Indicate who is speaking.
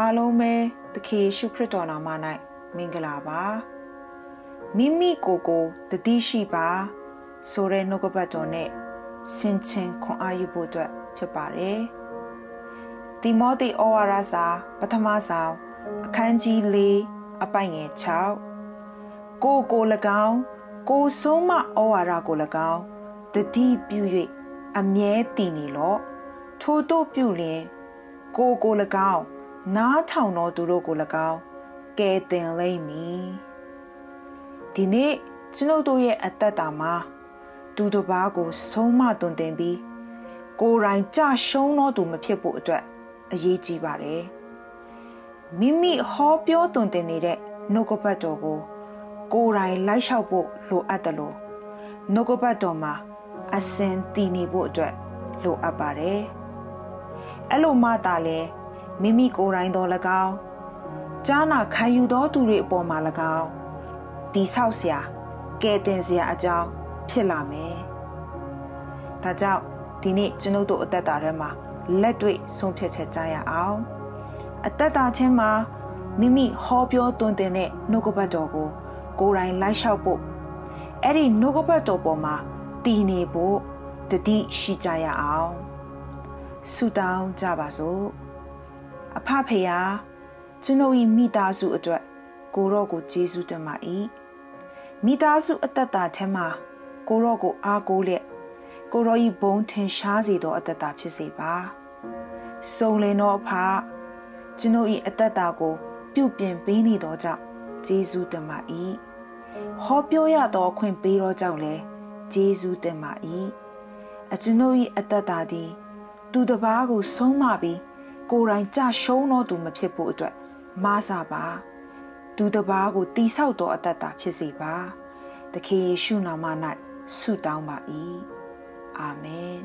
Speaker 1: အားလုံးပဲသခင်ယေရှုခရစ်တော်နာမ၌မင်္ဂလာပါမိမိကိုယ်ကိုတတိရှိပါဆိုတဲ့နှုတ်ကပတ်တော်နဲ့ဆင်ခြင်ခွန်အားယူဖို့အတွက်ဖြစ်ပါတယ်တိမောသေဩဝါဒစာပထမဆောင်အခန်းကြီး၄အပိုင်ငယ်6ကိုကို၎င်းကိုဆုံးမဩဝါဒကို၎င်းတတိပြု၍အမြဲတည်နေလော့ထို့တို့ပြုလျင်ကိုကို၎င်း နားထောင်တော်သူတို့ကို၎င်းကဲတင်လိမ့်မည်ဒီနေ့ကျွန်ုပ်တို့ရဲ့အသက်တာမှာသူတစ်ပါးကို ဆုံးမတွင်တင်ပြီးကိုယ်တိုင်ကြရှုံးတော်သူမဖြစ်ဖို့အတွက်အရေးကြီးပါတယ်မိမိဟောပြောတွင်တင်နေတဲ့နှုတ်ကပတ်တော်ကို ကိုယ်တိုင်လိုက်လျှောက်ဖို့လိုအပ်တယ်လို့နှုတ်ကပတ်တော်မှာအစဉ်တည်နေဖို့အတွက်လိုအပ်ပါတယ်အဲ့လိုမှသာလဲ မိမိကိုယ်တိုင်တော်၎င်းကြားနာခံယူသောသူတွေအပေါ်မှာ၎င်းတိဆောက်စရာကဲတင်စရာအကြောင်းဖြစ်လာမယ်။ဒါကြောင့်ဒီနေ့ကျွန်ုပ်တို့အသက်တာထဲမှာလက်တွေ့ဆုံးဖြတ်ချက်ကြရအောင်။အသက်တာချင်းမှာမိမိဟောပြောသွန်သင်တဲ့နှုတ်ကပတ်တော်ကို ကိုယ်တိုင်လိုက်လျှောက်ဖို့အဲ့ဒီနှုတ်ကပတ်တော်ပေါ်မှာတည်နေဖို့တတိရှိကြရအောင်။ဆုတောင်းကြပါစို့။ အဖဖေယာကျွန်ုပ်၏မိသားစုအတွက်ကိုရော့ကိုကျေးဇူးတင်ပါ၏မိသားစုအသက်တာထဲမှာကိုရော့ကိုအားကိုးလျက်ကိုရော့၏ဘုံထင်ရှားစေသောအသက်တာဖြစ်စေပါစုံလင်သောအဖကျွန်ုပ်၏အသက်တာကို ပြုပြင်ပေးနေသောကြောင့်ကျေးဇူးတင်ပါ၏ဟောပြောရသောအခွင့်ပေးသောကြောင့်လည်းကျေးဇူးတင်ပါ၏အကျွန်ုပ်၏အသက်တာသည် သူတစ်ပါးကိုဆုံးမပြီး ကိုယ်တိုင်ကြရှုံးတော်သူမဖြစ်ဖို့အတွက်မားစားပါသူတစ်ပါးကိုတိဆောက်တော်အတ္တတာဖြစ်စေပါသခင်ယေရှုနာမ၌ဆုတောင်းပါ၏အာမင်